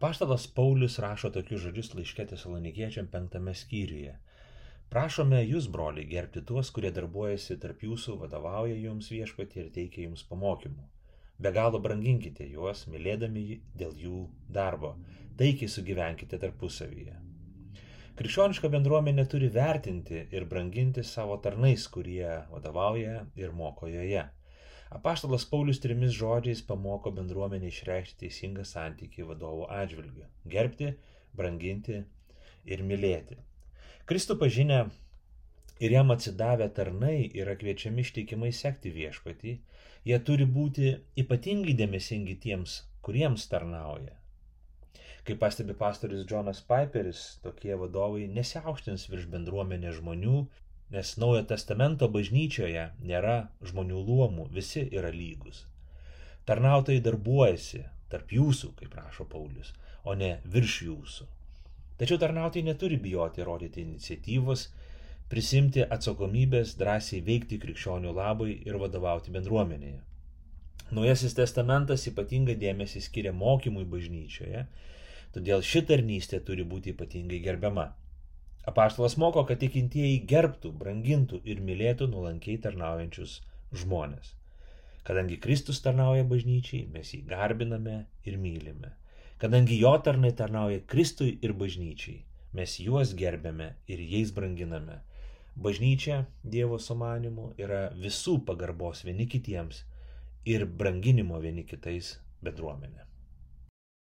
Paštalas Paulius rašo tokius žodžius laiškė tesalonikiečiam penktame skyriuje. Prašome jūs, broliai, gerbti tuos, kurie darbuojasi tarp jūsų, vadovauja jums viešpatį ir teikia jums pamokymų. Be galo branginkite juos, mylėdami dėl jų darbo. Taikiai sugyvenkite tarpusavyje. Krikščioniška bendruomenė turi vertinti ir branginti savo tarnais, kurie vadovauja ir moko joje. Apaštalas Paulius trimis žodžiais pamoko bendruomenį išreikšti teisingą santykį vadovų atžvilgiu - gerbti, branginti ir mylėti. Kristų pažinę ir jam atsidavę tarnai yra kviečiami ištikimai sekti viešpatį, jie turi būti ypatingai dėmesingi tiems, kuriems tarnauja. Kaip pastebi pastorius Jonas Piperis, tokie vadovai nesiaukštins virš bendruomenės žmonių nes Naujo testamento bažnyčioje nėra žmonių luomų, visi yra lygus. Tarnautojai darbuojasi tarp jūsų, kaip rašo Paulius, o ne virš jūsų. Tačiau tarnautojai neturi bijoti rodyti iniciatyvos, prisimti atsakomybės, drąsiai veikti krikščionių labui ir vadovauti bendruomenėje. Naujasis testamentas ypatingą dėmesį skiria mokymui bažnyčioje, todėl ši tarnystė turi būti ypatingai gerbiama. Apaštalas moko, kad tikintieji gerbtų, brangintų ir mylėtų nuolankiai tarnaujančius žmonės. Kadangi Kristus tarnauja bažnyčiai, mes jį garbiname ir mylime. Kadangi jo tarnai tarnauja Kristui ir bažnyčiai, mes juos gerbėme ir jais branginame. Bažnyčia Dievo sumanimu yra visų pagarbos vieni kitiems ir branginimo vieni kitais bendruomenė.